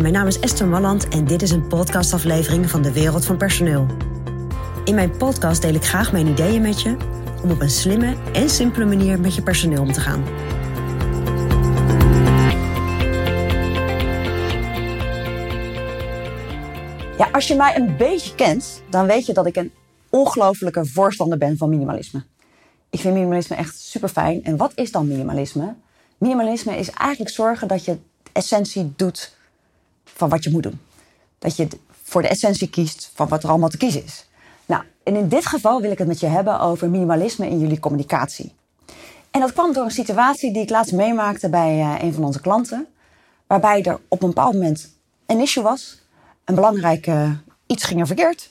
Mijn naam is Esther Malland en dit is een podcastaflevering van de Wereld van Personeel. In mijn podcast deel ik graag mijn ideeën met je om op een slimme en simpele manier met je personeel om te gaan. Ja, als je mij een beetje kent, dan weet je dat ik een ongelofelijke voorstander ben van minimalisme. Ik vind minimalisme echt super fijn. En wat is dan minimalisme? Minimalisme is eigenlijk zorgen dat je essentie doet van wat je moet doen. Dat je voor de essentie kiest van wat er allemaal te kiezen is. Nou, en in dit geval wil ik het met je hebben over minimalisme in jullie communicatie. En dat kwam door een situatie die ik laatst meemaakte bij uh, een van onze klanten. Waarbij er op een bepaald moment een issue was. Een belangrijk uh, iets ging er verkeerd.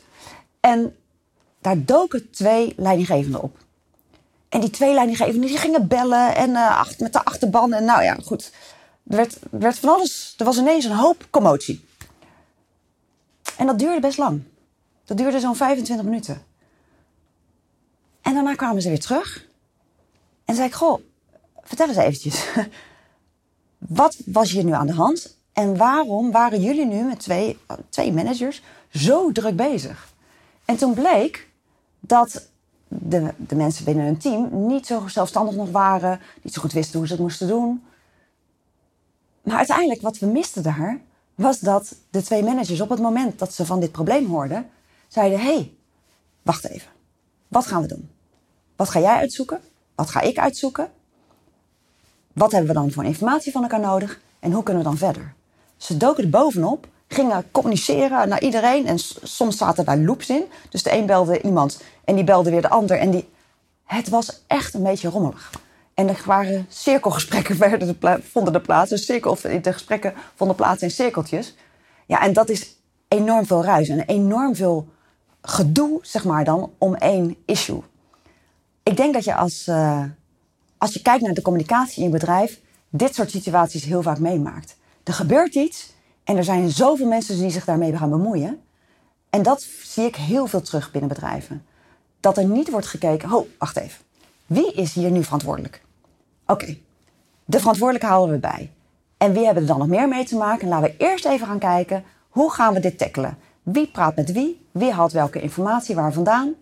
En daar doken twee leidinggevenden op. En die twee leidinggevenden die gingen bellen en uh, met de achterban. En nou ja, goed. Er werd, er werd van alles. Er was ineens een hoop commotie. En dat duurde best lang. Dat duurde zo'n 25 minuten. En daarna kwamen ze weer terug. En zei ik, goh, vertel eens eventjes. Wat was hier nu aan de hand? En waarom waren jullie nu met twee, twee managers zo druk bezig? En toen bleek dat de, de mensen binnen hun team niet zo zelfstandig nog waren, niet zo goed wisten hoe ze het moesten doen. Maar uiteindelijk, wat we misten daar, was dat de twee managers op het moment dat ze van dit probleem hoorden, zeiden: Hé, hey, wacht even. Wat gaan we doen? Wat ga jij uitzoeken? Wat ga ik uitzoeken? Wat hebben we dan voor informatie van elkaar nodig? En hoe kunnen we dan verder? Ze doken er bovenop, gingen communiceren naar iedereen. En soms zaten daar loops in. Dus de een belde iemand en die belde weer de ander. En die... Het was echt een beetje rommelig. En er waren cirkelgesprekken werden de vonden er plaats. Of de gesprekken vonden plaats in cirkeltjes. Ja, en dat is enorm veel ruis en enorm veel gedoe, zeg maar dan, om één issue. Ik denk dat je als, uh, als je kijkt naar de communicatie in je bedrijf, dit soort situaties heel vaak meemaakt. Er gebeurt iets en er zijn zoveel mensen die zich daarmee gaan bemoeien. En dat zie ik heel veel terug binnen bedrijven. Dat er niet wordt gekeken, oh, wacht even. Wie is hier nu verantwoordelijk? Oké, de verantwoordelijke halen we bij. En wie hebben er dan nog meer mee te maken? Laten we eerst even gaan kijken, hoe gaan we dit tackelen? Wie praat met wie? Wie haalt welke informatie waar vandaan?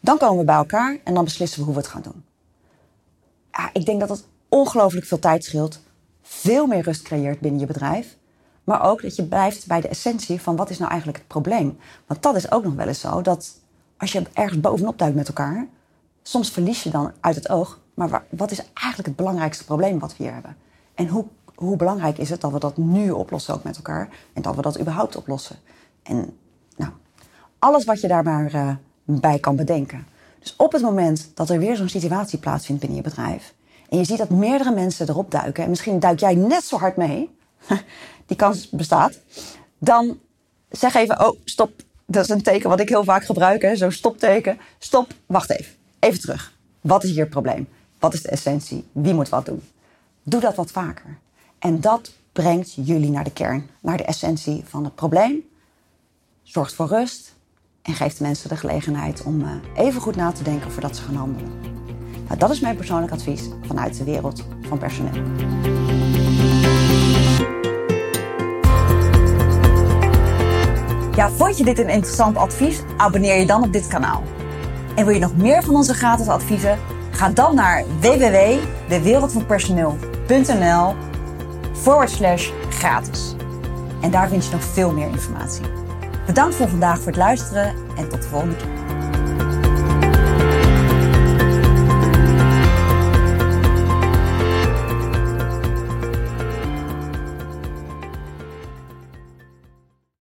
Dan komen we bij elkaar en dan beslissen we hoe we het gaan doen. Ik denk dat dat ongelooflijk veel tijd scheelt, veel meer rust creëert binnen je bedrijf. Maar ook dat je blijft bij de essentie van wat is nou eigenlijk het probleem. Want dat is ook nog wel eens zo dat als je ergens bovenop duikt met elkaar, soms verlies je dan uit het oog. Maar wat is eigenlijk het belangrijkste probleem wat we hier hebben? En hoe, hoe belangrijk is het dat we dat nu oplossen ook met elkaar en dat we dat überhaupt oplossen? En nou, alles wat je daar maar uh, bij kan bedenken. Dus op het moment dat er weer zo'n situatie plaatsvindt binnen je bedrijf en je ziet dat meerdere mensen erop duiken en misschien duik jij net zo hard mee, die kans bestaat, dan zeg even, oh stop, dat is een teken wat ik heel vaak gebruik, zo'n stopteken. Stop, wacht even, even terug. Wat is hier het probleem? Wat is de essentie? Wie moet wat doen? Doe dat wat vaker. En dat brengt jullie naar de kern, naar de essentie van het probleem. Zorgt voor rust en geeft mensen de gelegenheid om uh, even goed na te denken voordat ze gaan handelen. Nou, dat is mijn persoonlijk advies vanuit de wereld van personeel. Ja, vond je dit een interessant advies? Abonneer je dan op dit kanaal. En wil je nog meer van onze gratis adviezen? Ga dan naar www.dewereldvanpersoneel.nl forward slash gratis. En daar vind je nog veel meer informatie. Bedankt voor vandaag voor het luisteren en tot de volgende keer.